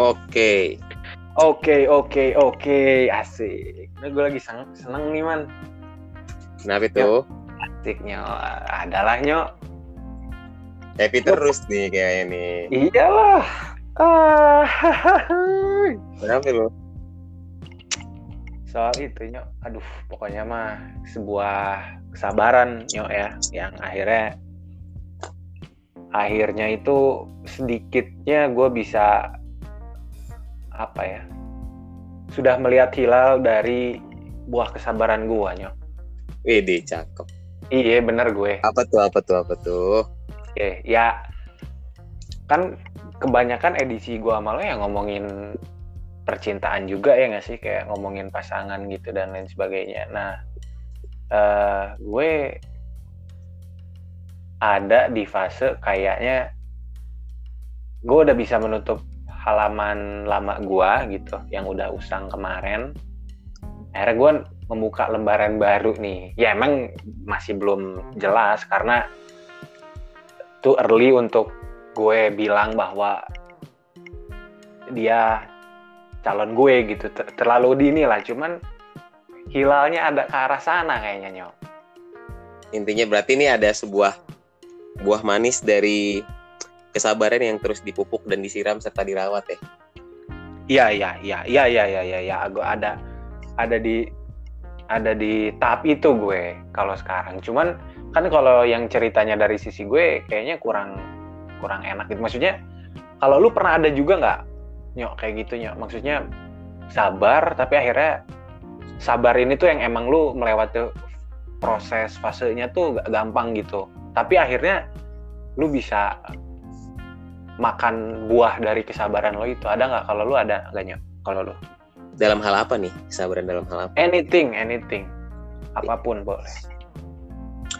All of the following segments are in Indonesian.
Oke. Oke, oke, oke, asik. Nah, gue lagi seneng, seneng nih man. Kenapa itu? Asiknya adalah nyok. Happy terus nih kayaknya nih. Iyalah. Ah, Kenapa lo? soal itu nyok. Aduh, pokoknya mah sebuah kesabaran nyok ya, yang akhirnya akhirnya itu sedikitnya gue bisa apa ya sudah melihat hilal dari buah kesabaran gue nyok Wede cakep. iya bener gue Apa tuh? Apa tuh? Apa tuh? Oke, ya kan kebanyakan edisi gue sama lo yang ngomongin percintaan juga ya nggak sih kayak ngomongin pasangan gitu dan lain sebagainya. Nah, eh gue ada di fase kayaknya gue udah bisa menutup halaman lama gue gitu yang udah usang kemarin. Akhirnya gue membuka lembaran baru nih. Ya emang masih belum jelas karena too early untuk gue bilang bahwa dia calon gue gitu Ter- terlalu dini lah cuman hilalnya ada ke arah sana kayaknya nyok Intinya berarti ini ada sebuah buah manis dari kesabaran yang terus dipupuk dan disiram serta dirawat ya. iya iya iya iya iya iya iya ya, gue ada ada di ada di tahap itu gue kalau sekarang. Cuman kan kalau yang ceritanya dari sisi gue kayaknya kurang kurang enak gitu. Maksudnya kalau lu pernah ada juga nggak nyok kayak gitu nyok? Maksudnya sabar tapi akhirnya sabar ini tuh yang emang lu melewati proses fasenya tuh gampang gitu. Tapi akhirnya lu bisa makan buah dari kesabaran lo itu ada nggak kalau lu ada nggak nyok kalau lu Dalam hal apa nih? Kesabaran dalam hal apa? anything anything apa pun boleh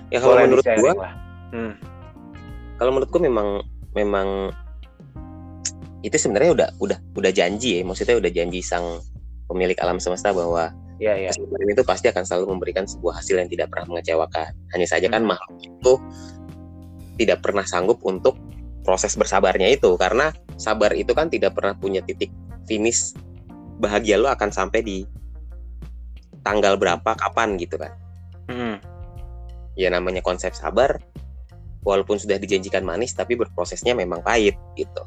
Ya kalau boleh menurut gua, lah. hmm. kalau menurut gua memang memang itu sebenarnya udah udah udah janji ya. Maksudnya udah janji sang pemilik alam semesta bahwa Iya iya kesabaran itu pasti akan selalu memberikan sebuah hasil yang tidak pernah mengecewakan. Hanya saja kan Hmm. makhluk itu tidak pernah sanggup untuk proses bersabarnya itu karena sabar itu kan tidak pernah punya titik finish bahagia lo akan sampai di tanggal berapa kapan gitu kan. Hmm. Ya namanya konsep sabar walaupun sudah dijanjikan manis tapi berprosesnya memang pahit gitu.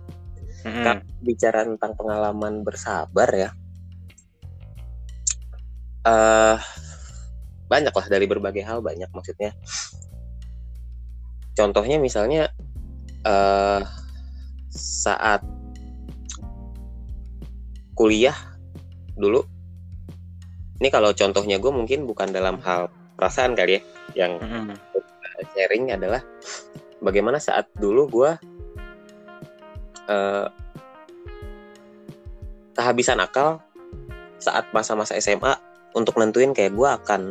Hmm. Kak, bicara tentang pengalaman bersabar ya. eh banyak lah dari berbagai hal banyak maksudnya. Contohnya misalnya eh saat kuliah dulu. Ini kalau contohnya gue mungkin bukan dalam hal perasaan kali ya. Yang Hmm. sharing adalah bagaimana saat dulu gue eh, kehabisan akal saat masa-masa SMA untuk nentuin kayak gue akan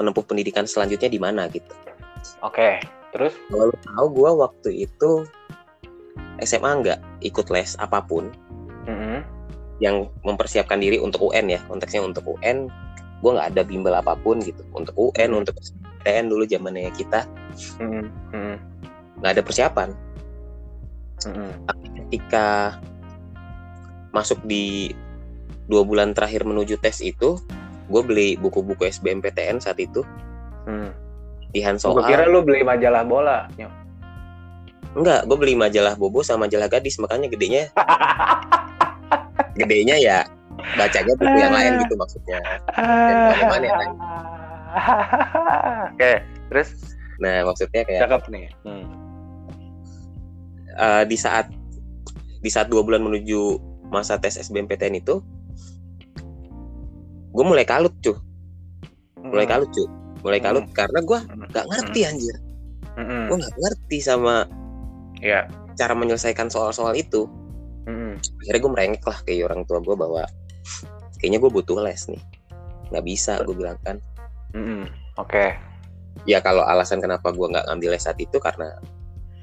menempuh pendidikan selanjutnya di mana gitu. Oke, terus? Kalau lu tahu gue waktu itu SMA nggak ikut les apa pun Hmm. yang mempersiapkan diri untuk UN ya konteksnya untuk UN gue nggak ada bimbel apa pun gitu untuk UN untuk SBMPTN dulu zamannya kita Hmm. Hmm. nggak ada persiapan Hmm. tapi ketika masuk di dua bulan terakhir menuju tes itu gue beli buku-buku SBMPTN saat itu Hmm. di Gue kira lu beli majalah bola. Enggak gue beli majalah Bobo sama majalah Gadis makanya gedenya gedenya ya bacanya buku yang lain gitu maksudnya mana ya, kan? Oke, terus nah maksudnya kayak cakep nih. Hmm. eh, di saat di saat dua bulan menuju masa tes SBMPTN itu gue mulai kalut cuy mulai kalut cuy mulai Hmm. kalut karena gue Hmm. nggak ngerti anjir Hmm. gue nggak ngerti sama Iya. cara menyelesaikan soal-soal itu Hmm. akhirnya gue merengek lah ke orang tua gue bahwa kayaknya gue butuh les nih nggak bisa gue bilang kan Hmm. Oke. ya kalau alasan kenapa gue nggak ngambil les saat itu karena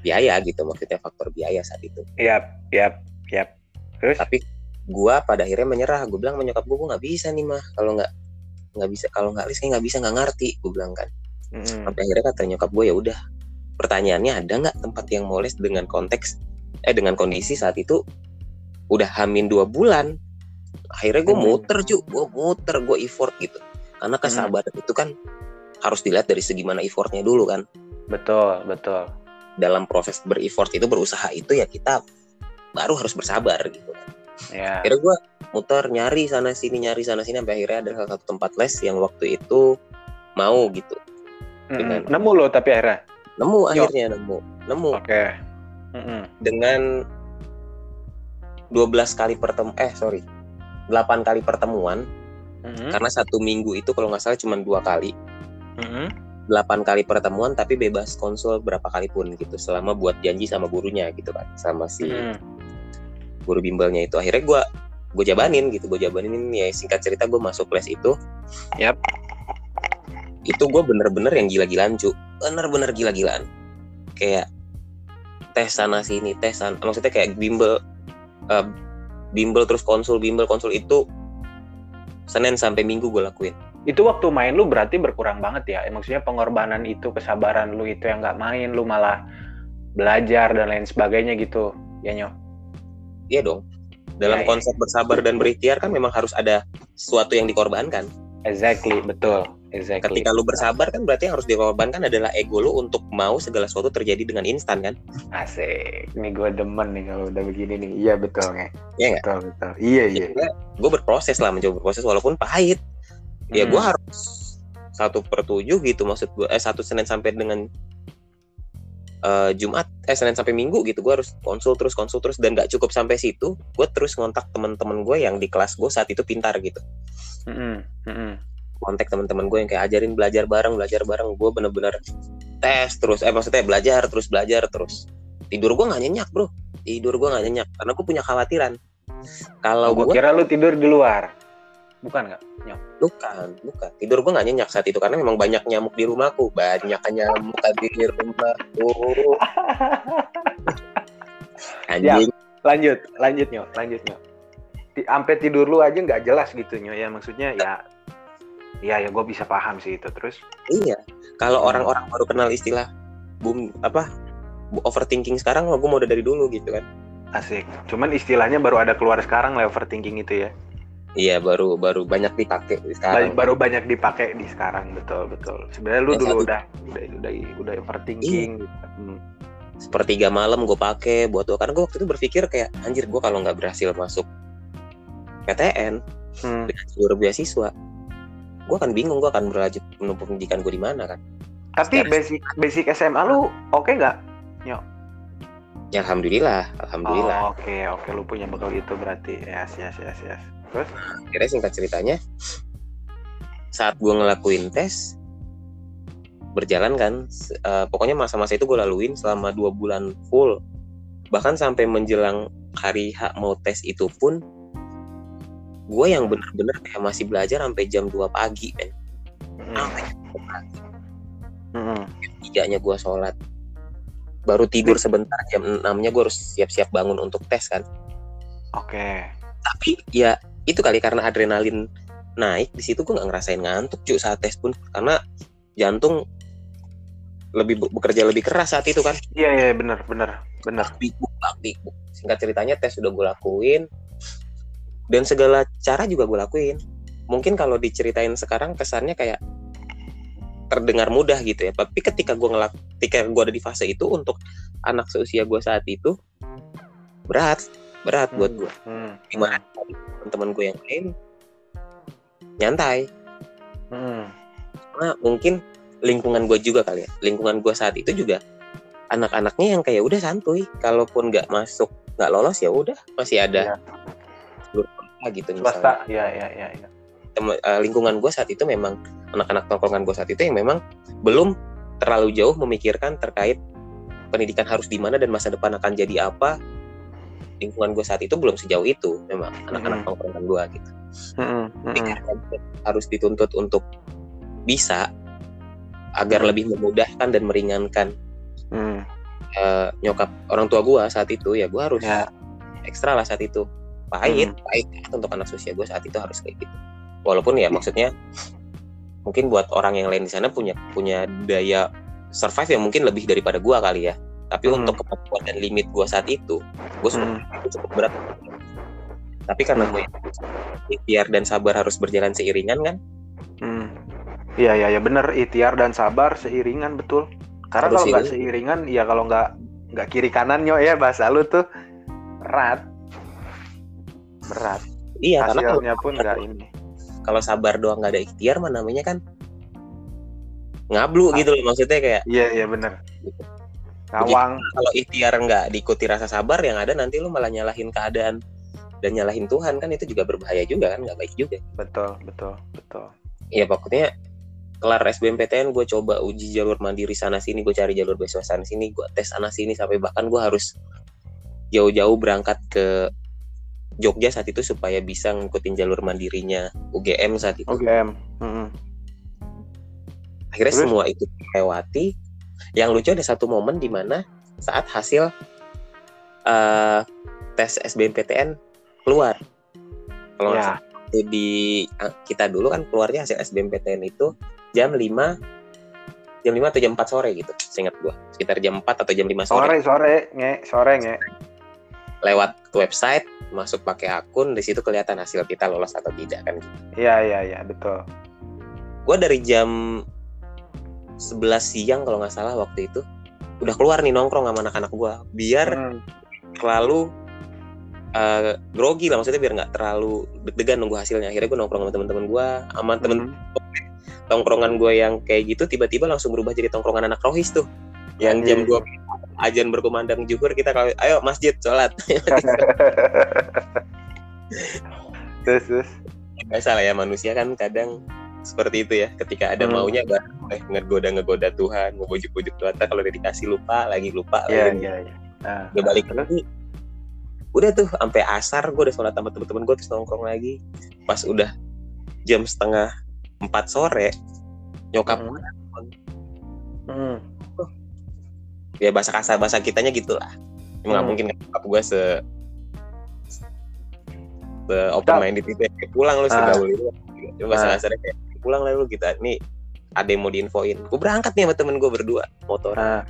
biaya gitu maksudnya faktor biaya saat itu Yap, yap, yap. Terus? tapi gue pada akhirnya menyerah gue bilang menyokap gue gue nggak bisa nih mah kalau nggak nggak bisa kalau nggak les kayak nggak bisa nggak ngerti gue bilang kan. Hmm. sampai akhirnya kata nyokap gue ya udah pertanyaannya ada nggak tempat yang mau les dengan konteks eh dengan kondisi saat itu udah hamin dua bulan? Akhirnya gue Hmm. muter cu gue muter gue effort gitu. Karena kesabaran itu kan harus dilihat dari segi mana effortnya dulu kan. Betul betul. Dalam proses bereffort itu berusaha itu ya kita baru harus bersabar gitu kan. Ya akhirnya gue muter nyari sana sini nyari sana sini sampai akhirnya ada salah satu tempat les yang waktu itu mau gitu Mm-mm. dengan- nemu lo tapi akhirnya nemu Yo. akhirnya nemu nemu oke Mm-mm. dengan 12 kali pertemuan eh sorry 8 kali pertemuan Mm-mm. karena satu minggu itu kalau nggak salah cuma dua kali Mm-mm. 8 kali pertemuan tapi bebas konsul berapa kali pun gitu selama buat janji sama gurunya gitu kan sama si Mm. guru bimbelnya itu akhirnya gue gue jabanin gitu gue jabanin ya singkat cerita gue masuk les itu. Yap. itu gue bener-bener yang gila-gilaan cu. Bener-bener gila-gilaan. Kayak tes sana sini tes sana maksudnya kayak bimbel eh, bimbel terus konsul bimbel konsul itu senin sampai minggu gue lakuin. Itu waktu main lu berarti berkurang banget ya? Maksudnya pengorbanan itu kesabaran lu itu yang nggak main lu malah belajar dan lain sebagainya gitu ya nyok iya dong dalam Ya, ya. konsep bersabar dan berikhtiar kan memang harus ada sesuatu yang dikorbankan. Exactly betul. Exactly. Ketika lu bersabar kan berarti yang harus dikorbankan adalah ego lu untuk mau segala sesuatu terjadi dengan instan kan? Asik. Ini gue demen nih kalau udah begini nih. Iya betul nggak Iya nggak? betul betul. Iya iya. Gue berproses lah mencoba berproses walaupun pahit. Ya Hmm. gue harus satu per tujuh gitu maksud gue eh satu senin sampai dengan eh, jumat eh senin sampai minggu gitu gue harus konsul terus konsul terus dan gak cukup sampai situ gue terus ngontak teman-teman gue yang di kelas gue saat itu pintar gitu Mm-mm. Mm-mm. kontak teman-teman gue yang kayak ajarin belajar bareng belajar bareng gue bener-bener tes terus eh maksudnya belajar terus belajar terus tidur gue nggak nyenyak bro tidur gue nggak nyenyak karena gue punya khawatiran kalau gue gue kira lu tidur di luar bukan nggak nyok? Bukan bukan. Tidur gue nggak nyenyak saat itu karena memang banyak nyamuk di rumahku. Banyak nyamuk di rumahku. Anjing. Lanjut lanjut nyok. Lanjut nyok. Sampai tidur lu aja nggak jelas gitu nyok. Ya maksudnya ya ya ya gue bisa paham sih itu. Terus? Iya. Kalau Hmm. orang-orang baru kenal istilah boom apa overthinking sekarang gue mau udah dari dulu gitu kan. Asik. Cuman istilahnya baru ada keluar sekarang lah overthinking itu ya iya baru baru banyak dipakai Ba- sekarang. Baru banyak dipakai di sekarang betul betul. Sebenarnya lu Yang dulu satu- udah udah udah udah overthinking gitu. Hmm. sepertiga malam gue pakai buat gue karena gue waktu itu berpikir kayak anjir gue kalau nggak berhasil masuk PTN Hmm. dengan jalur beasiswa gue akan bingung gue akan berlanjut menempuh pendidikan gue di mana kan. Tapi Sekarang- basic basic SMA lu oke nggak ya alhamdulillah alhamdulillah. Oh, oke oke. Lu punya bekal itu berarti. Yes yes yes yes terus akhirnya singkat ceritanya saat gue ngelakuin tes berjalan kan eh, pokoknya masa-masa itu gue laluin selama dua bulan full. Bahkan sampai menjelang hari H mau tes itu pun gue yang bener-bener kayak masih belajar sampai jam 2 pagi men. Hmm. sampai jam 2 pagi. Hmm. tiganya gue sholat. Baru tidur sebentar jam 6 nya gue harus siap-siap bangun untuk tes kan. Oke. Tapi ya itu kali karena adrenalin naik di situ gue nggak ngerasain ngantuk cuy saat tes pun. Karena jantung lebih be- bekerja lebih keras saat itu kan? Iya iya book bak, big book. singkat ceritanya tes sudah gue lakuin. Dan segala cara juga gue lakuin. Mungkin kalau diceritain sekarang kesannya kayak terdengar mudah gitu ya. Tapi ketika gue ngelak ketika gue ada di fase itu untuk anak seusia gue saat itu berat berat buat gue Hmm. gimana teman-teman gue yang lain nyantai. Hmm. karena mungkin lingkungan gue juga kali ya. Lingkungan gue saat itu juga anak-anaknya yang kayak udah santuy kalaupun nggak masuk nggak lolos ya udah masih ada apa gitu swasta misalnya ya ya ya ya Tem- eh, lingkungan gue saat itu memang anak-anak tongkrongan gue saat itu yang memang belum terlalu jauh memikirkan terkait pendidikan harus di mana dan masa depan akan jadi apa lingkungan gue saat itu belum sejauh itu memang anak-anak tongkrongan gue gitu Hmm, hmm, Tapi hmm. karena harus dituntut untuk bisa agar Hmm. lebih memudahkan dan meringankan eh, nyokap orang tua gua saat itu ya gua harus Ya. ekstra lah saat itu pahit Hmm. pahit untuk anak usia gua saat itu harus kayak gitu walaupun ya maksudnya mungkin buat orang yang lain di sana punya punya daya survive yang mungkin lebih daripada gua kali ya tapi Hmm. untuk kemampuan dan limit gua saat itu gua Hmm. cukup, cukup berat tapi karena gue ikhtiar dan sabar harus berjalan seiringan kan Hmm. Iya iya ya bener ikhtiar dan sabar seiringan betul. Karena Harus kalau nggak seiring. seiringan ya kalau nggak nggak kiri kanan yo ya bahasa lu tuh berat. Berat. iya karena kalau, Hasilnya pun nggak ini. kalau sabar doang nggak ada ikhtiar mah namanya kan ngablu Ah. gitu loh maksudnya kayak Iya iya bener. Ngawang. kalau ikhtiar nggak diikuti rasa sabar yang ada nanti lu malah nyalahin keadaan dan nyalahin Tuhan kan itu juga berbahaya juga kan nggak baik juga Betul betul betul. Iya pokoknya kelar SBMPTN gue coba uji jalur mandiri sana sini gue cari jalur beasiswa sana sini gue tes sana sini sampai bahkan gue harus jauh-jauh berangkat ke Jogja saat itu supaya bisa ngikutin jalur mandirinya UGM saat itu UGM. Mm-mm. akhirnya Terus? semua itu lewati yang lucu ada satu momen di mana saat hasil eh, tes SBMPTN keluar kalau Ya. di eh, kita dulu kan keluarnya hasil SBMPTN itu jam 5 jam 5 atau jam 4 sore gitu seingat gua sekitar jam 4 atau jam 5 sore, Sore sore nge sore nge. lewat website masuk pakai akun di situ kelihatan hasil kita lolos atau tidak kan Iya iya iya betul. gua dari jam 11 siang kalau nggak salah waktu itu udah keluar nih nongkrong sama anak-anak gua biar Hmm. terlalu eh, grogi lah maksudnya biar nggak terlalu deg-degan nunggu hasilnya akhirnya gue nongkrong sama teman-teman gue sama temen Hmm. tongkrongan gue yang kayak gitu tiba-tiba langsung berubah jadi tongkrongan anak rohis tuh yang Iya, jam. 2 ajan berkumandang juhur kita kalau ayo masjid sholat terus terus. biasa lah ya manusia kan kadang seperti itu ya ketika ada Hmm. maunya baru eh, ngegoda ngegoda Tuhan mau bujuk-bujuk Tuhan kalau udah dikasih lupa lagi lupa Iya lagi iya iya. Nah, udah balik lagi udah tuh sampai asar gue udah sholat sama temen-temen gue terus nongkrong lagi pas udah jam setengah empat sore nyokap Hmm. Hmm. ya bahasa kasar bahasa kitanya gitulah emang nggak Hmm. mungkin kan nyokap gue se se open minded itu ya. Pulang lu Ah. segaul itu bahasa Ah. kasarnya kayak pulang lah lu kita nih ada yang mau diinfoin gue berangkat nih sama temen gue berdua motoran Ah.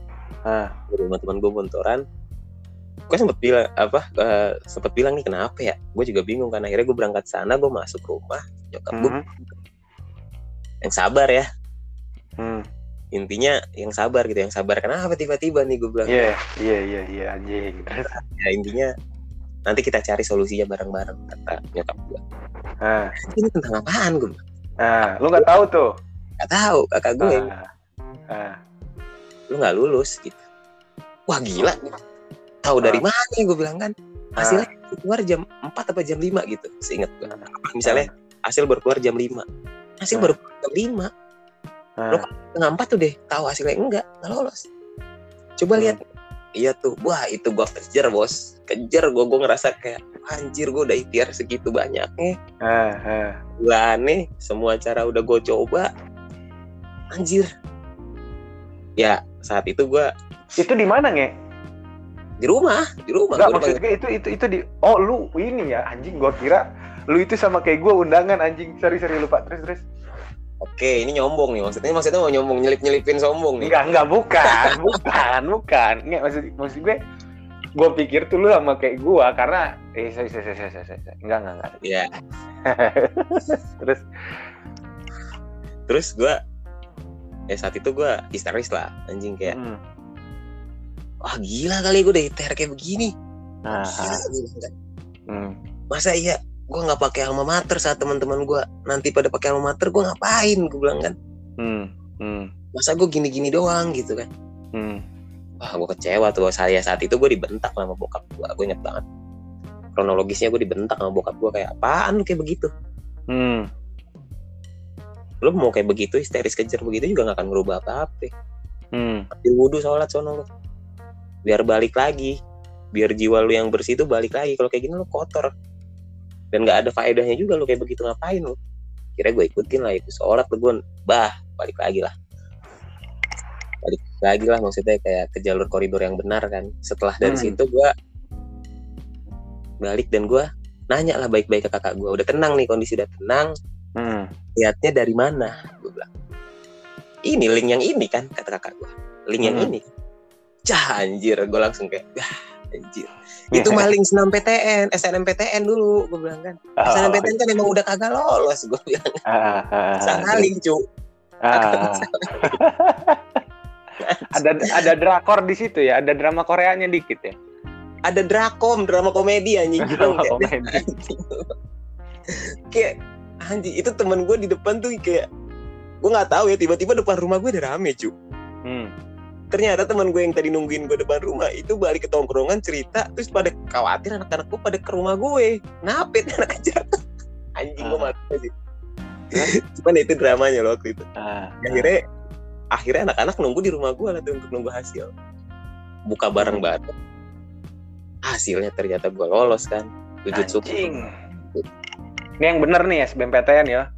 Ah. Gua sama temen gue motoran gue sempet bilang apa eh, sempet bilang nih kenapa ya gue juga bingung kan akhirnya gue berangkat sana gue masuk rumah nyokap gue Hmm. yang sabar ya Hmm. intinya yang sabar gitu yang sabar kenapa tiba-tiba nih gue bilang Iya iya iya iya anjing. Ya intinya nanti kita cari solusinya bareng-bareng kata nyokap gue Ah. ini tentang apaan gue bilang. Ah. Lu nggak tahu tuh. gak tahu kakak gue Ah. Ah. lu nggak lulus gitu wah gila tahu dari mana gue bilang kan hasilnya keluar jam 4 apa jam 5 gitu seingat gue misalnya hasil baru keluar jam 5 hasil Ah. baru keluar jam 5 Ah. Lu setengah empat tuh deh tahu hasilnya enggak nggak lolos coba Hmm. lihat iya tuh. Wah itu gua kejar bos. Kejar gua gua ngerasa kayak anjir gua udah ikhtiar segitu banyaknya Ah. Ah. gua aneh. Semua cara udah gua coba. Anjir. Ya saat itu gua Itu di mana nge? di rumah di rumah. Enggak gua maksud gue itu itu itu di oh lu ini ya anjing. Gua kira lu itu sama kayak gue undangan anjing. Sorry sorry lupa. Terus terus oke ini nyombong nih. Maksudnya maksudnya mau nyombong nyelip nyelipin sombong nih? Enggak enggak bukan bukan bukan. Enggak maksud maksud gue gue pikir tuh lu sama kayak gue karena eh sorry sorry, sorry, sorry, sorry. enggak enggak enggak. Ya terus? Terus gua ya saat itu gua histeris lah anjing kayak hmm. wah gila kali gua udah ikhtiar kayak begini. Ah, gila bilang kan. Hmm. masa iya gue nggak pakai alma mater saat teman-teman gue nanti pada pakai alma mater gue ngapain? Gue bilang kan. Hmm. Hmm. masa gue gini-gini doang gitu kan. Hmm. wah gue kecewa tuh saya. Saat itu gue dibentak sama bokap gue gue inget banget. Kronologisnya gue dibentak sama bokap gue kayak apaan? Lu kayak begitu. Hmm. lu mau kayak begitu histeris kejar begitu juga nggak akan ngerubah apa-apa. Hmm. ambil wudhu sholat sono lu biar balik lagi. Biar jiwa lu yang bersih itu balik lagi. Kalau kayak gini lu kotor dan nggak ada faedahnya juga lu kayak begitu ngapain lu? Kira gue ikutin lah itu sholat tuh gue bah balik lagi lah. Balik lagi lah maksudnya kayak ke jalur koridor yang benar kan. Setelah dari Hmm. situ gue balik dan gue nanya lah baik-baik ke kakak gue udah tenang nih kondisi udah tenang. Hmm. lihatnya dari mana? Gue bilang ini link yang ini kan kata kakak gue link yang Hmm. ini. Cah anjir. Gue langsung kayak "Wah, Anjir. Itu maling senam PTN, SNMPTN dulu, gue bilang kan. Oh, SNMPTN kan emang udah kagak lolos, gue bilang. ah, ah, cu. ah. ada ada drakor di situ ya, ada drama Koreanya dikit ya. Ada drakom, drama komedi anjing. Bilang Drama kayak, komedi. kayak anjing itu teman gue di depan tuh kayak gue nggak tahu ya tiba-tiba depan rumah gue udah rame cu Hmm. Ternyata teman gue yang tadi nungguin gue depan rumah itu balik ke tongkrongan cerita terus pada khawatir anak-anak gue pada ke rumah gue. Ngapit anak kecil. Anjing gue Ah. mati sih. Cuman itu dramanya loh waktu itu. Ah, akhirnya akhirnya anak-anak nunggu di rumah gue lah tuh untuk nunggu hasil. Buka bareng bareng. Hasilnya ternyata gue lolos kan. Syukur. Anjing. Ini yang bener nih SBMPTN ya.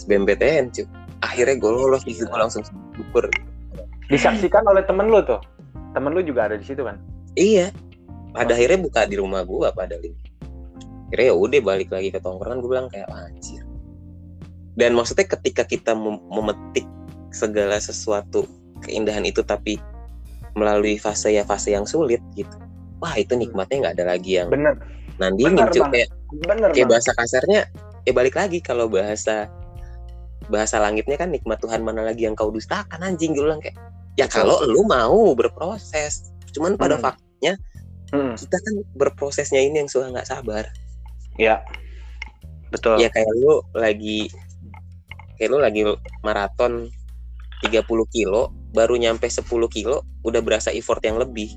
SBMPTN cuy. Akhirnya gue lolos di gue langsung syukur Disaksikan oleh temen lu tuh. Temen lu juga ada di situ kan? iya pada akhirnya buka di rumah gue pada ini akhirnya ya udah balik lagi ke tongkrongan gue bilang kayak anjir dan maksudnya ketika kita mem- memetik segala sesuatu keindahan itu tapi melalui fase ya fase yang sulit gitu wah itu nikmatnya nggak ada lagi yang Bener. nandingin Bener cuy banget. kayak Bener kayak banget. bahasa kasarnya ya balik lagi kalau bahasa bahasa langitnya kan nikmat Tuhan mana lagi yang kau dustakan anjing gue bilang kayak ya kalau lu mau berproses cuman pada Hmm. faktanya Hmm. kita kan berprosesnya ini yang suka nggak sabar Ya. Betul. ya kayak lu lagi kayak lu lagi maraton 30 kilo baru nyampe 10 kilo udah berasa effort yang lebih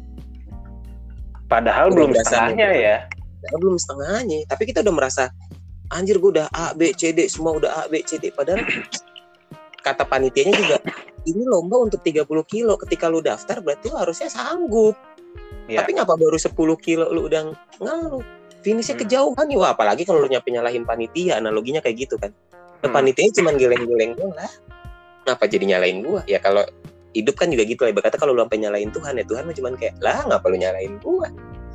Padahal Udah belum setengahnya ya. Belum setengahnya tapi kita udah merasa anjir gue udah A B C D semua udah A B C D. Padahal kata panitianya juga ini lomba untuk 30 kilo. Ketika lu daftar berarti lu harusnya sanggup. Ya. tapi ngapa baru 10 kilo lu udah ngeluh? Finishnya Hmm. kejauhan nih wah apalagi kalau lu nyampe nyalahin panitia analoginya kayak gitu kan. Hmm. panitianya cuma geleng-geleng doang lah. Ngapa jadi nyalain gua? Ya kalau hidup kan juga gitu lah. Berkata kalau lu sampai nyalain Tuhan ya Tuhan mah cuman kayak lah ngapa lu nyalain gua?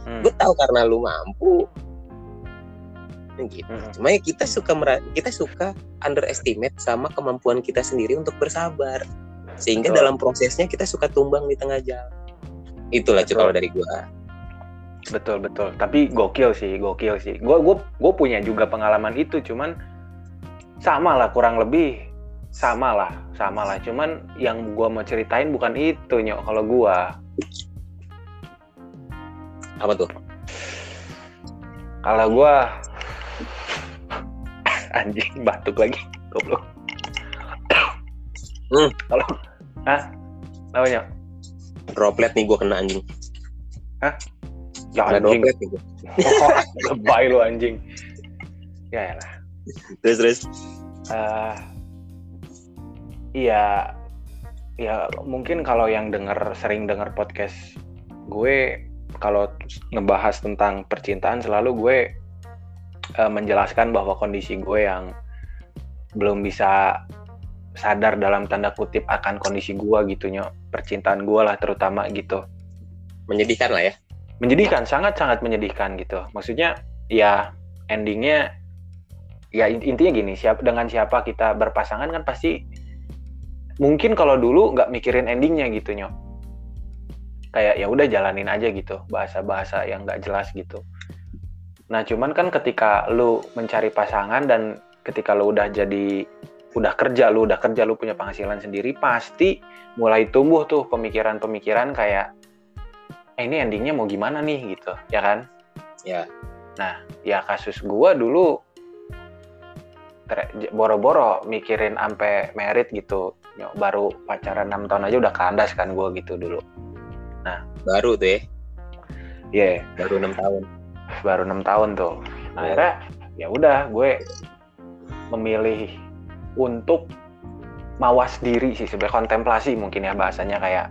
Hmm. gue tahu karena lu mampu gitu Hmm. cuma ya kita suka kita suka underestimate sama kemampuan kita sendiri untuk bersabar sehingga Betul. dalam prosesnya kita suka tumbang di tengah jalan itulah Betul. kalau dari gua Betul betul. Tapi gokil sih, gokil sih. Gue gue gue punya juga pengalaman itu, cuman sama lah kurang lebih sama lah, sama lah. Cuman yang gue mau ceritain bukan itu nyok. Kalau gue, apa tuh kalau gue anjing batuk lagi, goblok. Hmm. Kalau, hah? Apa nyok? droplet nih gua kena anjing Ya ada anjing. droplet nih gua. Lebay lu anjing. Ya lah. terus terus Eh, iya, ya mungkin kalau yang denger sering denger podcast gue, kalau ngebahas tentang percintaan selalu gue eh, menjelaskan bahwa kondisi gue yang belum bisa sadar dalam tanda kutip akan kondisi gue gitu nyok. Percintaan gue lah terutama gitu. Menyedihkan lah ya? Menyedihkan sangat sangat menyedihkan gitu. Maksudnya ya endingnya ya in- intinya gini siap dengan siapa kita berpasangan kan pasti mungkin kalau dulu nggak mikirin endingnya gitu nyok. Kayak ya udah jalanin aja gitu bahasa-bahasa yang nggak jelas gitu nah cuman kan ketika lu mencari pasangan dan ketika lu udah jadi udah kerja lu udah kerja lu punya penghasilan sendiri pasti mulai tumbuh tuh pemikiran-pemikiran kayak eh, ini endingnya mau gimana nih? gitu ya kan? Ya. Ya kasus gua dulu boro-boro mikirin sampai merit gitu. Baru pacaran 6 tahun aja udah kandas kan gua gitu dulu. Baru tuh ya? Iya, baru enam tahun baru enam tahun tuh. Akhirnya ya udah gue memilih untuk mawas diri sih sebenarnya kontemplasi mungkin ya bahasanya kayak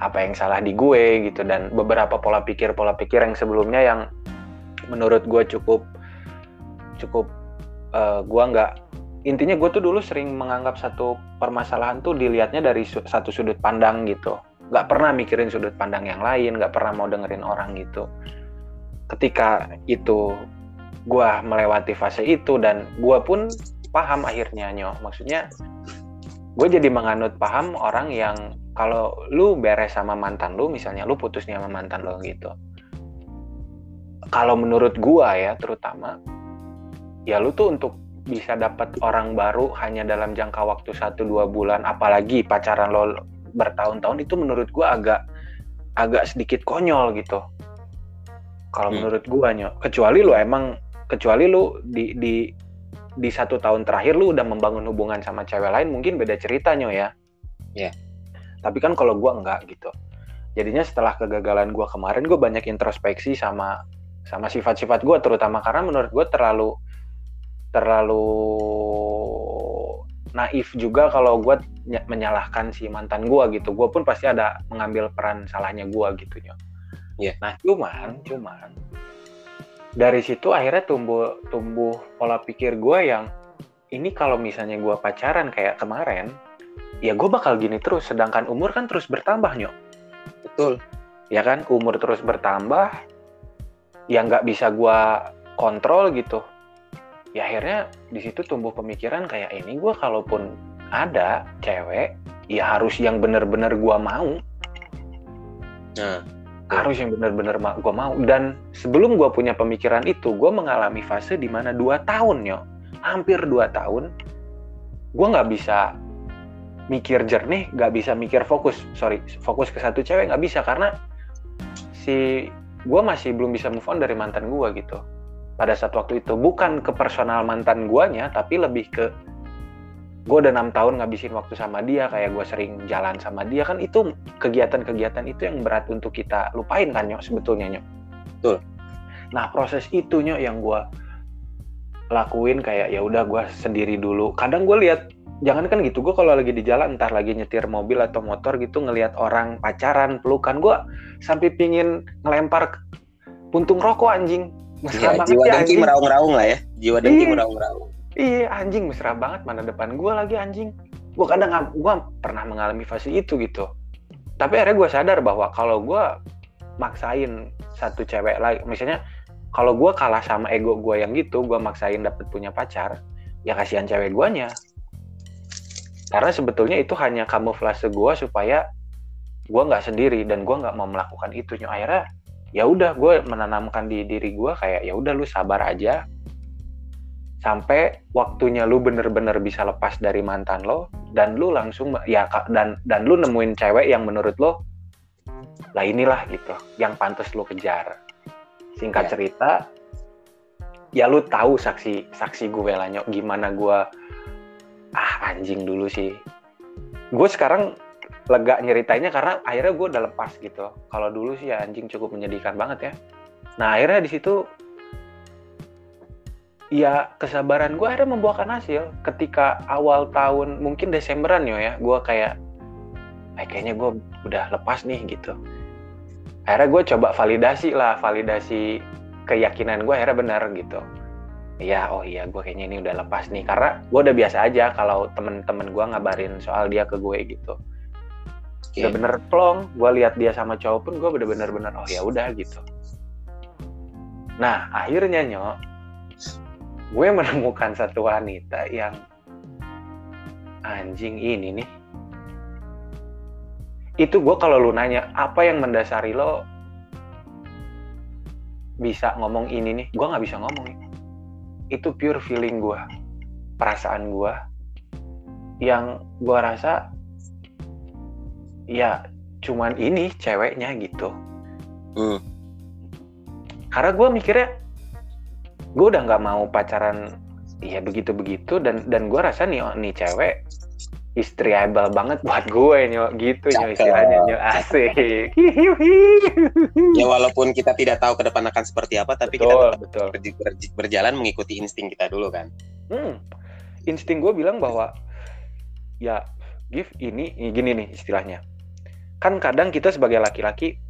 apa yang salah di gue gitu dan beberapa pola pikir pola pikir yang sebelumnya yang menurut gue cukup cukup eh, gue nggak intinya gue tuh dulu sering menganggap satu permasalahan tuh dilihatnya dari su- satu sudut pandang gitu. Nggak pernah mikirin sudut pandang yang lain nggak pernah mau dengerin orang gitu ketika itu gue melewati fase itu dan gue pun paham akhirnya nyo. Maksudnya gue jadi menganut paham orang yang kalau lu beres sama mantan lu misalnya lu putus nih sama mantan lu gitu. Kalau menurut gua ya terutama ya lu tuh untuk bisa dapat orang baru hanya dalam jangka waktu 1-2 bulan apalagi pacaran lo bertahun-tahun itu menurut gua agak agak sedikit konyol gitu kalau hmm. menurut gua nyok kecuali lu emang kecuali lu di di di satu tahun terakhir lu udah membangun hubungan sama cewek lain mungkin beda ceritanya ya. Iya. Yeah. Tapi kan kalau gua enggak gitu. Jadinya setelah kegagalan gua kemarin gua banyak introspeksi sama sama sifat-sifat gua terutama karena menurut gua terlalu terlalu naif juga kalau gue menyalahkan si mantan gue gitu gue pun pasti ada mengambil peran salahnya gue gitu ya yeah. nah cuman cuman dari situ akhirnya tumbuh tumbuh pola pikir gue yang ini kalau misalnya gue pacaran kayak kemarin ya gue bakal gini terus sedangkan umur kan terus bertambah nyok. Betul. Ya kan umur terus bertambah yang nggak bisa gue kontrol gitu. Ya akhirnya di situ tumbuh pemikiran kayak ini gue kalaupun ada cewek ya harus yang bener-bener gue mau. Nah harus yang bener-bener gue mau. Dan sebelum gue punya pemikiran itu gue mengalami fase di mana dua tahun yo hampir dua tahun gue nggak bisa mikir jernih nggak bisa mikir fokus. Sorry fokus ke satu cewek nggak bisa karena si gue masih belum bisa move on dari mantan gue gitu. Pada saat waktu itu bukan ke personal mantan guanya tapi lebih ke gue udah enam tahun ngabisin waktu sama dia kayak gue sering jalan sama dia kan itu kegiatan-kegiatan itu yang berat untuk kita lupain kan nyok sebetulnya nyok? Betul. Nah proses itu nyok yang gue lakuin kayak ya udah gue sendiri dulu. Kadang gue lihat jangan kan gitu gue kalau lagi di jalan entar lagi nyetir mobil atau motor gitu ngelihat orang pacaran pelukan gue sampai pingin ngelempar puntung rokok anjing. Mesra banget jiwa ya, dengki meraung-raung lah ya jiwa dengki meraung-raung iya anjing mesra banget mana depan gue lagi anjing. Gue kadang gue pernah mengalami fase itu gitu. Tapi akhirnya gue sadar bahwa kalau gue maksain satu cewek lagi misalnya kalau gue kalah sama ego gue yang gitu gue maksain dapet punya pacar ya kasihan cewek guanya. Karena sebetulnya itu hanya kamuflase gue supaya gue nggak sendiri dan gue nggak mau melakukan itu. Akhirnya ya udah gue menanamkan di diri gue kayak ya udah lu sabar aja sampai waktunya lu bener-bener bisa lepas dari mantan lo dan lu langsung ya dan dan lu nemuin cewek yang menurut lo lah inilah gitu yang pantas lu kejar singkat ya. cerita ya lu tahu saksi saksi gue lah nyok gimana gue ah anjing dulu sih gue sekarang lega nyeritainnya karena akhirnya gue udah lepas gitu. Kalau dulu sih ya anjing cukup menyedihkan banget ya. Nah akhirnya di situ ya kesabaran gue akhirnya membuahkan hasil. Ketika awal tahun mungkin Desemberan ya, gue kayak, eh, kayaknya gue udah lepas nih gitu. Akhirnya gue coba validasi lah, validasi keyakinan gue akhirnya benar gitu. Iya, oh iya, gue kayaknya ini udah lepas nih. Karena gue udah biasa aja kalau temen-temen gue ngabarin soal dia ke gue gitu okay. udah bener plong gue lihat dia sama cowok pun gue bener-bener oh ya udah gitu nah akhirnya nyok gue menemukan satu wanita yang anjing ini nih. Itu gue kalau lu nanya apa yang mendasari lo bisa ngomong ini nih? Gue nggak bisa ngomong itu pure feeling gue perasaan gue yang gue rasa ya cuman ini ceweknya gitu. Hmm. karena gue mikirnya gue udah nggak mau pacaran ya begitu begitu dan dan gue rasa nih oh, nih cewek istriable banget buat gue nyok gitu nyok istilahnya nyok asik. Ya walaupun kita tidak tahu ke depan akan seperti apa tapi betul, kita tetap betul. berjalan mengikuti insting kita dulu kan? Hmm. insting gue bilang bahwa ya give ini gini nih istilahnya. Kan kadang kita sebagai laki-laki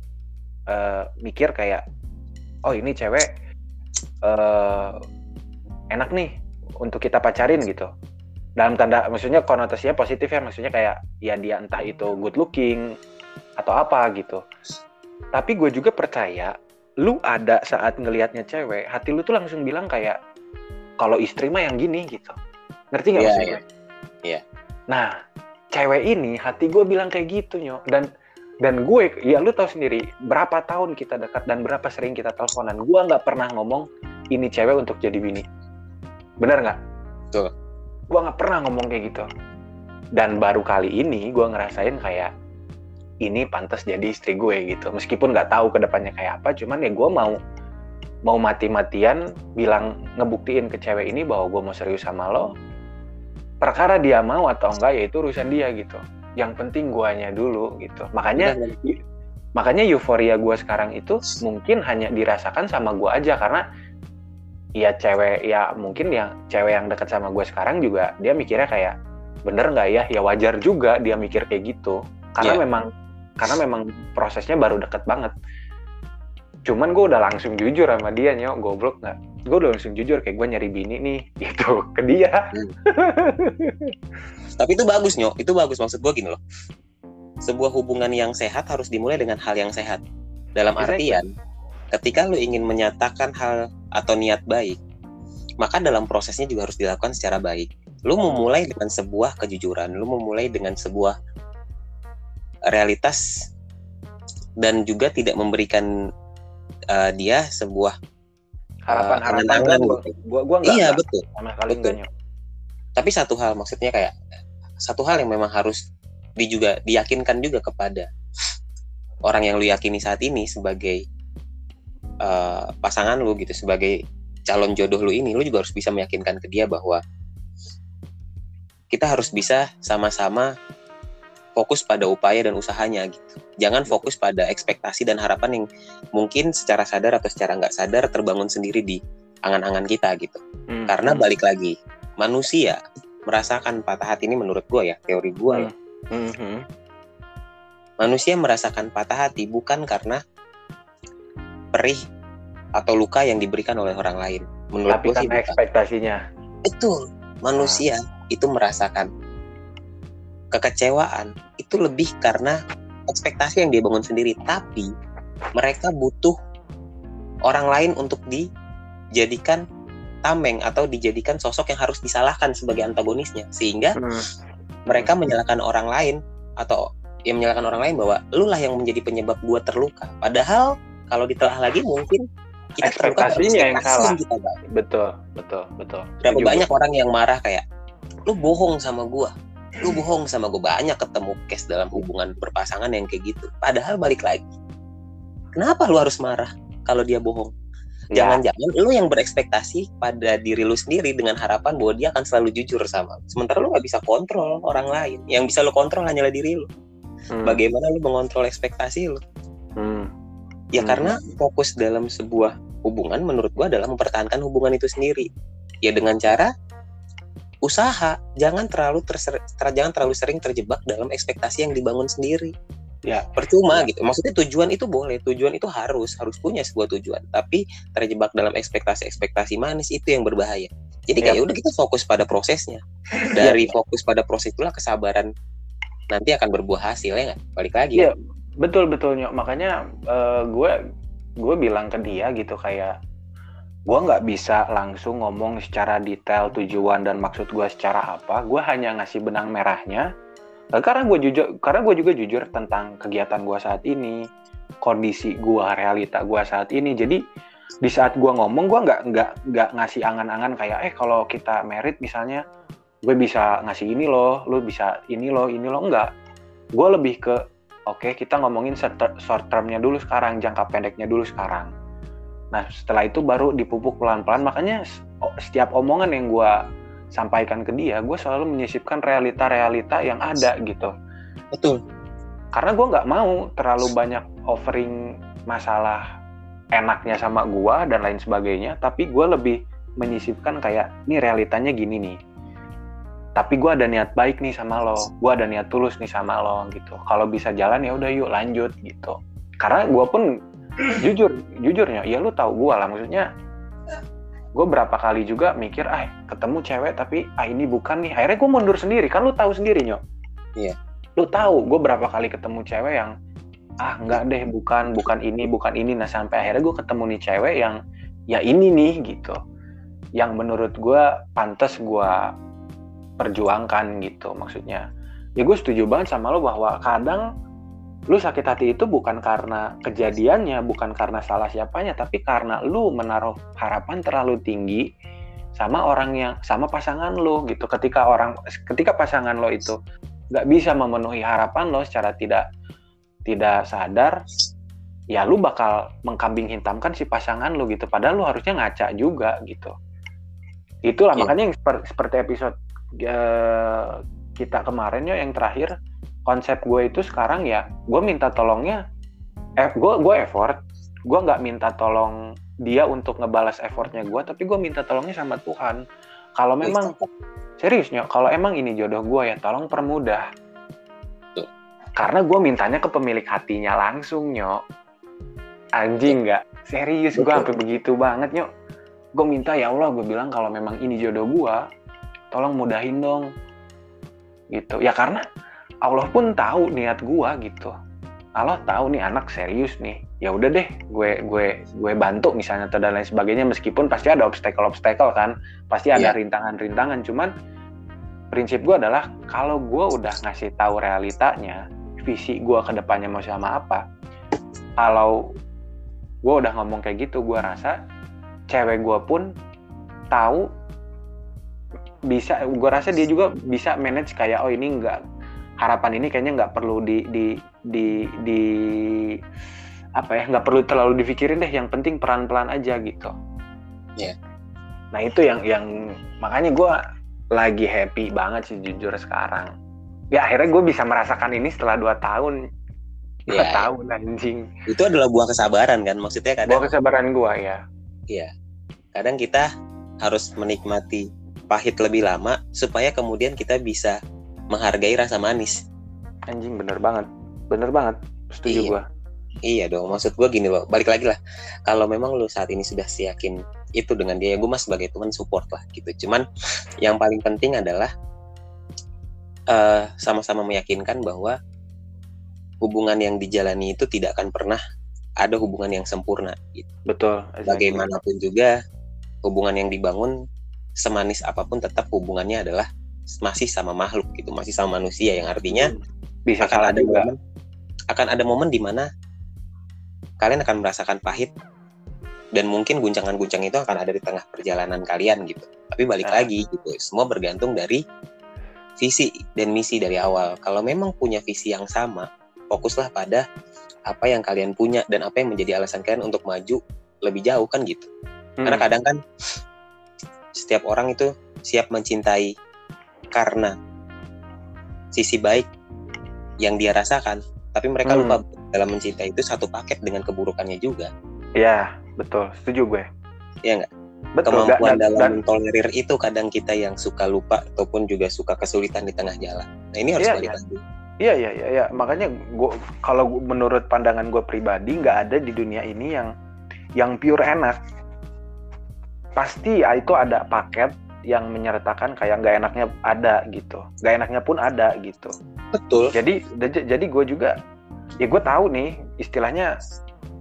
uh, mikir kayak oh ini cewek uh, enak nih untuk kita pacarin gitu dalam tanda maksudnya konotasinya positif ya maksudnya kayak ya dia entah itu good looking atau apa gitu tapi gue juga percaya lu ada saat ngelihatnya cewek hati lu tuh langsung bilang kayak kalau istri mah yang gini gitu ngerti nggak yeah, maksudnya? Iya. Yeah. Nah, cewek ini hati gue bilang kayak gitu nyok dan dan gue ya lu tahu sendiri berapa tahun kita dekat dan berapa sering kita teleponan gue nggak pernah ngomong ini cewek untuk jadi bini. Bener nggak? Betul. gue nggak pernah ngomong kayak gitu. Dan baru kali ini gue ngerasain kayak ini pantas jadi istri gue gitu. Meskipun nggak tahu ke depannya kayak apa cuman ya gue mau mau mati-matian bilang ngebuktiin ke cewek ini bahwa gue mau serius sama lo perkara dia mau atau enggak ya itu urusan dia gitu. Yang penting guanya dulu gitu. Makanya makanya euforia gue sekarang itu mungkin hanya dirasakan sama gue aja karena ya cewek ya mungkin yang cewek yang dekat sama gue sekarang juga dia mikirnya kayak bener nggak ya? Ya wajar juga dia mikir kayak gitu. Karena yeah. memang karena memang prosesnya baru deket banget. Cuman gue udah langsung jujur sama dia nyok goblok nggak? Gue udah langsung jujur kayak gue nyari bini nih gitu ke dia. Hmm. tapi itu bagus nyok. Itu bagus. Maksud gue gini loh. Sebuah hubungan yang sehat harus dimulai dengan hal yang sehat. Dalam artian ketika lu ingin menyatakan hal atau niat baik maka dalam prosesnya juga harus dilakukan secara baik lu memulai dengan sebuah kejujuran lu memulai dengan sebuah realitas dan juga tidak memberikan uh, dia sebuah harapan-harapan uh, harapan gitu. gua gua enggak iya betul sama kali betul. tapi satu hal maksudnya kayak satu hal yang memang harus di juga diyakinkan juga kepada orang yang lu yakini saat ini sebagai uh, pasangan lu gitu sebagai calon jodoh lu ini lu juga harus bisa meyakinkan ke dia bahwa kita harus bisa sama-sama fokus pada upaya dan usahanya gitu. Jangan fokus pada ekspektasi dan harapan yang mungkin secara sadar atau secara nggak sadar terbangun sendiri di angan-angan kita gitu. Hmm. Karena balik lagi, manusia merasakan patah hati ini menurut gue ya, teori gue ya. hmm. ya. Hmm. Manusia merasakan patah hati bukan karena perih atau luka yang diberikan oleh orang lain. Menurut gue sih ekspektasinya. Betul. Manusia nah. itu merasakan kekecewaan itu lebih karena ekspektasi yang dia bangun sendiri tapi mereka butuh orang lain untuk dijadikan tameng atau dijadikan sosok yang harus disalahkan sebagai antagonisnya sehingga hmm. mereka menyalahkan orang lain atau yang menyalahkan orang lain bahwa lu lah yang menjadi penyebab gua terluka padahal kalau ditelah lagi mungkin kita ekspektasinya yang salah. kita betul betul betul. Berapa banyak orang yang marah kayak lu bohong sama gua. Lu bohong sama gue banyak ketemu case dalam hubungan berpasangan yang kayak gitu. Padahal balik lagi kenapa lu harus marah kalau dia bohong? Jangan-jangan ya. lu yang berekspektasi pada diri lu sendiri dengan harapan bahwa dia akan selalu jujur sama lu. Sementara lu nggak bisa kontrol orang lain. Yang bisa lu kontrol hanyalah diri lu. Hmm. bagaimana lu mengontrol ekspektasi lu? Hmm. Ya hmm. karena fokus dalam sebuah hubungan menurut gua adalah mempertahankan hubungan itu sendiri. Ya dengan cara usaha. Jangan terlalu terser, ter, jangan terlalu sering terjebak dalam ekspektasi yang dibangun sendiri. Ya. Percuma ya. gitu. Maksudnya tujuan itu boleh tujuan itu harus harus punya sebuah tujuan. Tapi terjebak dalam ekspektasi-ekspektasi manis itu yang berbahaya. Jadi kayak ya. udah kita fokus pada prosesnya. Dari ya. fokus pada proses itulah kesabaran nanti akan berbuah hasil ya nggak? Balik lagi. Ya betul betul nyok makanya uh, gue gue bilang ke dia gitu kayak gue nggak bisa langsung ngomong secara detail tujuan dan maksud gue secara apa. Gue hanya ngasih benang merahnya. Eh, karena gue jujur karena gue juga jujur tentang kegiatan gue saat ini kondisi gue realita gue saat ini. Jadi di saat gue ngomong gue nggak nggak nggak ngasih angan-angan kayak eh kalau kita merit misalnya gue bisa ngasih ini loh lo bisa ini loh ini loh. Enggak gue lebih ke oke okay, kita ngomongin short termnya dulu sekarang jangka pendeknya dulu sekarang Nah setelah itu baru dipupuk pelan-pelan. Makanya setiap omongan yang gue sampaikan ke dia, gue selalu menyisipkan realita-realita yang ada gitu. Betul. Karena gue nggak mau terlalu banyak offering masalah enaknya sama gue dan lain sebagainya. Tapi gue lebih menyisipkan kayak, ini realitanya gini nih. Tapi gue ada niat baik nih sama lo, gue ada niat tulus nih sama lo gitu. Kalau bisa jalan ya udah yuk lanjut gitu. Karena gue pun jujur jujurnya ya lu tahu gue lah. Maksudnya gue berapa kali juga mikir ah ketemu cewek tapi ah ini bukan nih. Akhirnya gue mundur sendiri. Kan lu tahu sendiri nyok iya. Lu tahu gue berapa kali ketemu cewek yang ah nggak deh bukan bukan ini bukan ini. Nah sampai akhirnya gue ketemu nih cewek yang ya ini nih gitu. Yang menurut gue pantas gue perjuangkan gitu maksudnya ya gue setuju banget sama lo bahwa kadang lu sakit hati itu bukan karena kejadiannya, bukan karena salah siapanya, tapi karena lu menaruh harapan terlalu tinggi sama orang yang sama pasangan lo gitu. Ketika orang ketika pasangan lo itu nggak bisa memenuhi harapan lo secara tidak tidak sadar, ya lu bakal mengkambing hitamkan si pasangan lo gitu. Padahal lu harusnya ngaca juga gitu. Itulah yeah. makanya yang seperti episode uh, kita kemarin ya yang terakhir konsep gue itu sekarang ya gue minta tolongnya eh gue gue effort gue nggak minta tolong dia untuk ngebalas effortnya gue tapi gue minta tolongnya sama Tuhan. Kalau memang seriusnya kalau emang ini jodoh gue ya tolong permudah. Tuh. karena gue mintanya ke pemilik hatinya langsung nyok. Anjing nggak serius gue sampai begitu banget nyok gue minta ya Allah gue bilang kalau memang ini jodoh gue tolong mudahin dong. Gitu. Ya karena Allah pun tahu niat gua gitu. Allah tahu nih anak serius nih. Ya udah deh gue gue gue bantu misalnya atau dan lain sebagainya meskipun pasti ada obstacle obstacle kan. Pasti ada yeah. rintangan-rintangan cuman prinsip gue adalah kalau gue udah ngasih tahu realitanya visi gue ke depannya mau sama apa kalau gue udah ngomong kayak gitu gue rasa cewek gue pun tahu bisa gue rasa dia juga bisa manage kayak oh ini enggak harapan ini kayaknya nggak perlu di di di di apa ya nggak perlu terlalu dipikirin deh yang penting pelan pelan aja gitu. Ya yeah. nah itu yang yang makanya gue lagi happy banget sih jujur sekarang. Ya akhirnya gue bisa merasakan ini setelah dua tahun. Dua yeah. tahun anjing. Itu adalah buah kesabaran kan maksudnya kadang buah kesabaran gue ya iya kadang kita harus menikmati pahit lebih lama supaya kemudian kita bisa menghargai rasa manis. Anjing bener banget, bener banget, setuju iya. gua. Iya dong, maksud gua gini loh, balik lagi lah. Kalau memang lu saat ini sudah siakin itu dengan dia, ya gue mas sebagai teman support lah gitu. Cuman yang paling penting adalah uh, sama-sama meyakinkan bahwa hubungan yang dijalani itu tidak akan pernah ada hubungan yang sempurna. Gitu. Betul. Bagaimanapun juga hubungan yang dibangun semanis apa pun tetap hubungannya adalah masih sama makhluk gitu masih sama manusia yang artinya bisa akan ada juga. momen akan ada momen di mana kalian akan merasakan pahit dan mungkin guncangan-guncang itu akan ada di tengah perjalanan kalian gitu tapi balik nah. lagi gitu semua bergantung dari visi dan misi dari awal kalau memang punya visi yang sama fokuslah pada apa yang kalian punya dan apa yang menjadi alasan kalian untuk maju lebih jauh kan gitu hmm. karena kadang kan setiap orang itu siap mencintai karena sisi baik yang dia rasakan, tapi mereka hmm. lupa dalam mencintai itu satu paket dengan keburukannya juga. Iya, betul. Setuju gue. Iya nggak? Betul. Kemampuan dan, dalam tolerir itu kadang kita yang suka lupa ataupun juga suka kesulitan di tengah jalan. Nah ini harus iya, balik iya. lagi. Iya iya iya iya. Makanya gua kalau menurut pandangan gue pribadi nggak ada di dunia ini yang yang pure enak. Pasti itu ada paket yang menyertakan kayak nggak enaknya ada gitu. Nggak enaknya pun ada gitu. Betul. Jadi jadi gue juga ya gue tahu nih istilahnya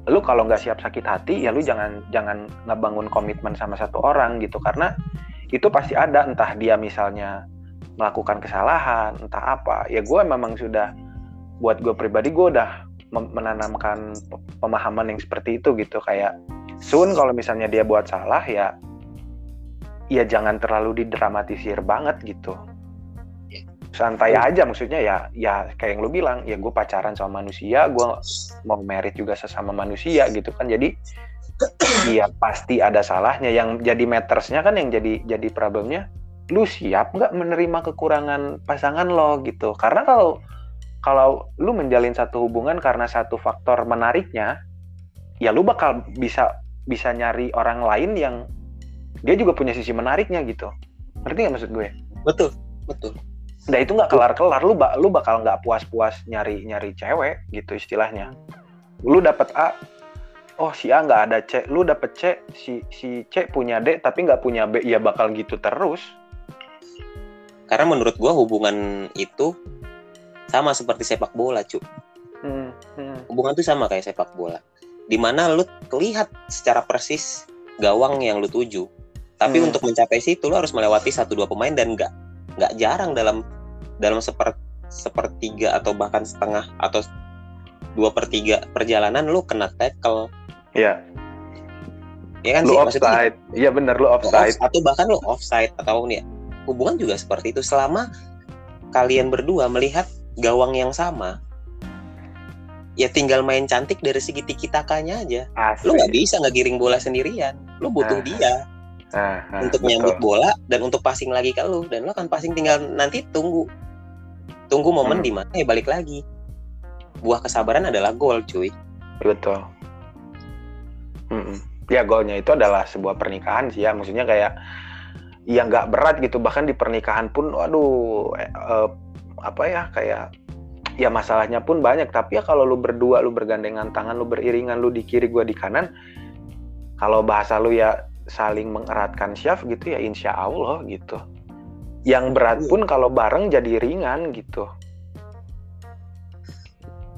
lu kalau nggak siap sakit hati ya lu jangan jangan ngebangun komitmen sama satu orang gitu. Karena itu pasti ada entah dia misalnya melakukan kesalahan entah apa. Ya gue memang sudah buat gue pribadi gue udah menanamkan pemahaman yang seperti itu gitu. Kayak Sun kalau misalnya dia buat salah ya ya jangan terlalu didramatisir banget gitu. Iya. santai aja maksudnya ya ya kayak yang lu bilang ya gue pacaran sama manusia gue mau merit juga sesama manusia gitu kan. Jadi iya pasti ada salahnya. Yang jadi metersnya kan yang jadi jadi problemnya lu siap nggak menerima kekurangan pasangan lo gitu? Karena kalau kalau lu menjalin satu hubungan karena satu faktor menariknya ya lu bakal bisa bisa nyari orang lain yang dia juga punya sisi menariknya gitu. Ngerti nggak maksud gue? Betul betul. Nah itu nggak kelar kelar lu bak lu bakal nggak puas puas nyari nyari cewek gitu istilahnya. Lu dapet A oh si A nggak ada C. Lu dapet C si si C punya D tapi nggak punya B ya bakal gitu terus karena menurut gua hubungan itu sama seperti sepak bola cu hmm, hmm. hubungan itu sama kayak sepak bola di mana lu terlihat secara persis gawang yang lu tuju tapi hmm. untuk mencapai situ lo harus melewati satu dua pemain dan nggak nggak jarang dalam dalam seper, sepertiga atau bahkan setengah atau dua per tiga perjalanan lu kena tackle Iya. ya kan Lu sih maksudnya offside. Iya bener lu lu offside. off- atau bahkan lu offside atau ya hubungan juga seperti itu selama kalian berdua melihat gawang yang sama ya tinggal main cantik dari segi tiki takanya aja Asli. lu nggak bisa ngegiring bola sendirian lu butuh Ah, dia Nah, nah, untuk betul. nyambut bola dan untuk passing lagi ke lu dan lu kan passing tinggal nanti tunggu tunggu momen Hmm. di mana ya balik lagi buah kesabaran adalah gol cuy Betul. Mm-mm. Ya golnya itu adalah sebuah pernikahan sih ya, maksudnya kayak ya nggak berat gitu bahkan di pernikahan pun, waduh, eh, eh, apa ya kayak ya masalahnya pun banyak. Tapi ya kalau lu berdua, lu bergandengan tangan, lu beriringan, lu di kiri, gua di kanan, kalau bahasa lu ya saling mengeratkan syaf gitu ya insya Allah gitu. Yang berat Iya. pun kalau bareng jadi ringan gitu.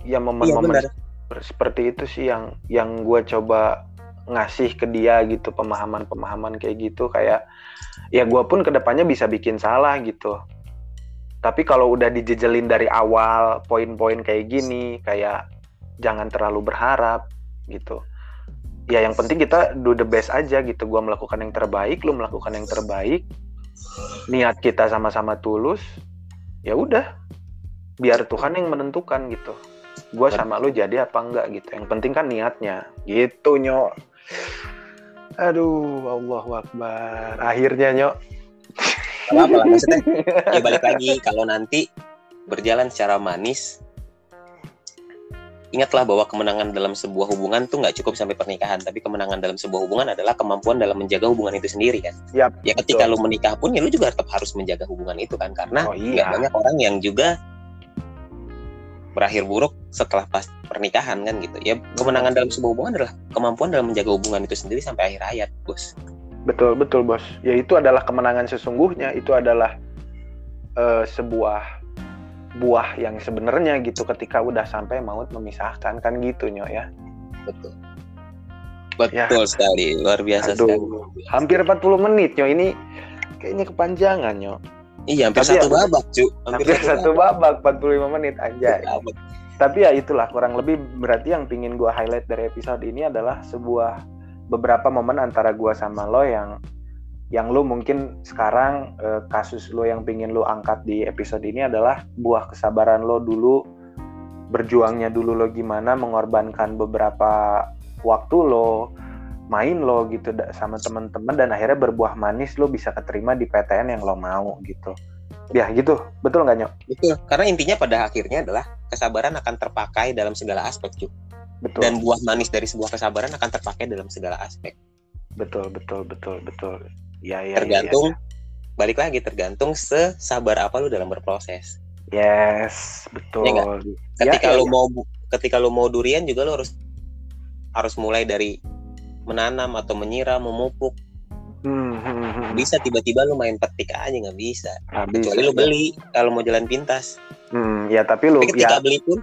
Ya momen-momen seperti itu sih yang yang gue coba ngasih ke dia gitu pemahaman-pemahaman kayak gitu kayak ya gue pun ke depannya bisa bikin salah gitu. Tapi kalau udah dijejelin dari awal poin-poin kayak gini kayak jangan terlalu berharap gitu. Ya yang penting kita do the best aja gitu. Gue melakukan yang terbaik lu melakukan yang terbaik. Niat kita sama-sama tulus ya udah. Biar Tuhan yang menentukan gitu. Gue sama lu jadi apa enggak gitu. Yang penting kan niatnya. Gitu nyok aduh Allahu Akbar. Akhirnya nyok. Apa apa lah maksudnya. Ya balik lagi. Kalau nanti berjalan secara manis ingatlah bahwa kemenangan dalam sebuah hubungan tuh nggak cukup sampai pernikahan. Tapi kemenangan dalam sebuah hubungan adalah kemampuan dalam menjaga hubungan itu sendiri kan? Yap, ya ketika betul. lu menikah pun ya lu juga tetap harus menjaga hubungan itu kan? Karena Oh, iya. banyak orang yang juga berakhir buruk setelah pas pernikahan kan gitu. Ya kemenangan dalam sebuah hubungan adalah kemampuan dalam menjaga hubungan itu sendiri sampai akhir hayat bos. Betul betul bos. Ya itu adalah kemenangan sesungguhnya. Itu adalah eh, sebuah buah yang sebenarnya gitu ketika udah sampai maut memisahkan kan gitu nyok ya? Betul. Betul sekali. Luar biasa Aduh, sekali. Hampir 40 menit nyok ini kayaknya kepanjangan nyok iya hampir Tapi satu ya- babak cu hampir satu babak. 45 menit anjay. Babak. tapi ya itulah kurang lebih berarti yang pingin gua highlight dari episode ini adalah sebuah beberapa momen antara gua sama lo yang yang lu mungkin sekarang eh, kasus lo yang pingin lu angkat di episode ini adalah buah kesabaran lo dulu berjuangnya dulu lo gimana mengorbankan beberapa waktu lo main lo gitu sama teman-teman dan akhirnya berbuah manis lo bisa keterima di PTN yang lo mau gitu. Ya gitu. Betul nggak nyok? Betul. Karena intinya pada akhirnya adalah kesabaran akan terpakai dalam segala aspek cu betul. Dan buah manis dari sebuah kesabaran akan terpakai dalam segala aspek. Betul betul betul betul. Ya ya tergantung balik lagi tergantung sesabar apa lu dalam berproses. Ya. yes betul. Ya ketika Ya, ya, lu ya. mau ketika lu mau durian juga lu harus harus mulai dari menanam atau menyiram memupuk Hmm, hmm, hmm. bisa tiba-tiba lu main petik aja nggak bisa bisa, kecuali lu ya. beli kalau mau jalan pintas Hmm, ya tapi lu tapi ketika ya beli pun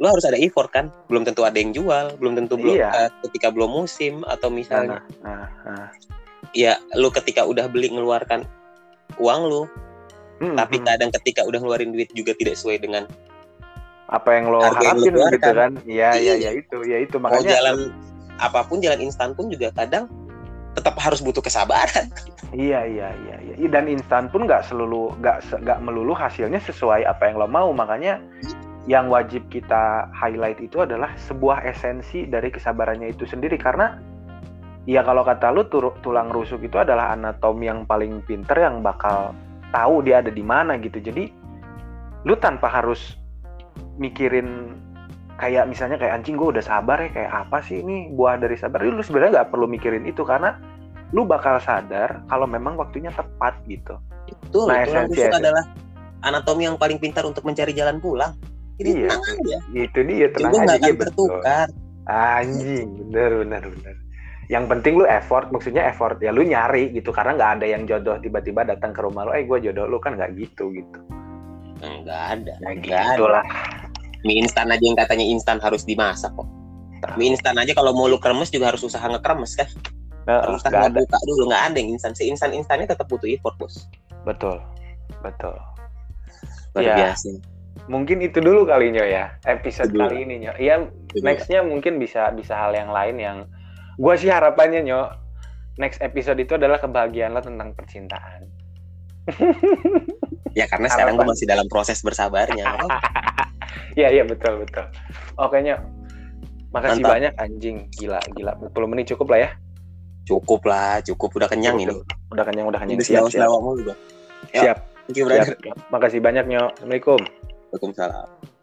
lu harus ada effort kan belum tentu ada yang jual belum tentu belum Iya. eh, ketika belum musim atau misalnya nah, nah. ya lu ketika udah beli ngeluarkan uang lu Hmm, tapi hmm. kadang ketika udah ngeluarin duit juga tidak sesuai dengan apa yang lo harapin gitu kan ya ya Iya. ya itu ya itu mau makanya jalan apa pun jalan instan pun juga kadang tetap harus butuh kesabaran. Iya iya iya iya. Dan instan pun nggak selalu nggak nggak melulu hasilnya sesuai apa yang lo mau. Makanya yang wajib kita highlight itu adalah sebuah esensi dari kesabarannya itu sendiri. Karena ya kalau kata lu tulang rusuk itu adalah anatomi yang paling pinter yang bakal tahu dia ada di mana gitu. Jadi lu tanpa harus mikirin kayak misalnya kayak anjing gue udah sabar ya kayak apa sih ini buah dari sabar? Lu sebenarnya nggak perlu mikirin itu karena lu bakal sadar kalau memang waktunya tepat gitu. Itu Nah, tulang esensi- esensi. adalah anatomi yang paling pintar untuk mencari jalan pulang. Jadi Iya. tenang aja. itu dia tenang juga aja nggak akan iya, betul. tertukar. Anjing bener bener bener. Yang penting lu effort maksudnya effort ya lu nyari gitu karena nggak ada yang jodoh tiba-tiba datang ke rumah lu eh gue jodoh lu kan nggak gitu gitu. Nggak ada ya nggak ada. gitulah mie instan aja yang katanya instan harus dimasak kok mie instan aja kalau mau lu kremes juga harus usaha ngekremes kan harus usaha ada ngebuka dulu nggak ada yang instan si instan instannya tetap butuh effort bos betul betul luar Ya. biasa mungkin itu dulu kali Nyo ya episode dulu. kali ini Nyo. Iya dulu. nextnya mungkin bisa bisa hal yang lain yang gue sih harapannya Nyo next episode itu adalah kebahagiaan lo tentang percintaan. Ya karena sekarang gue masih dalam proses bersabarnya. Oh, Iya iya betul betul. Oke Nyo. Makasih Mantap. banyak anjing gila gila 40 menit cukup lah ya. cukup lah, cukup udah kenyang ini. Udah kenyang udah kenyang Udah siap siap. Siap. Thank you, brother. siap. Makasih banyak Nyo. Assalamualaikum. Waalaikumsalam.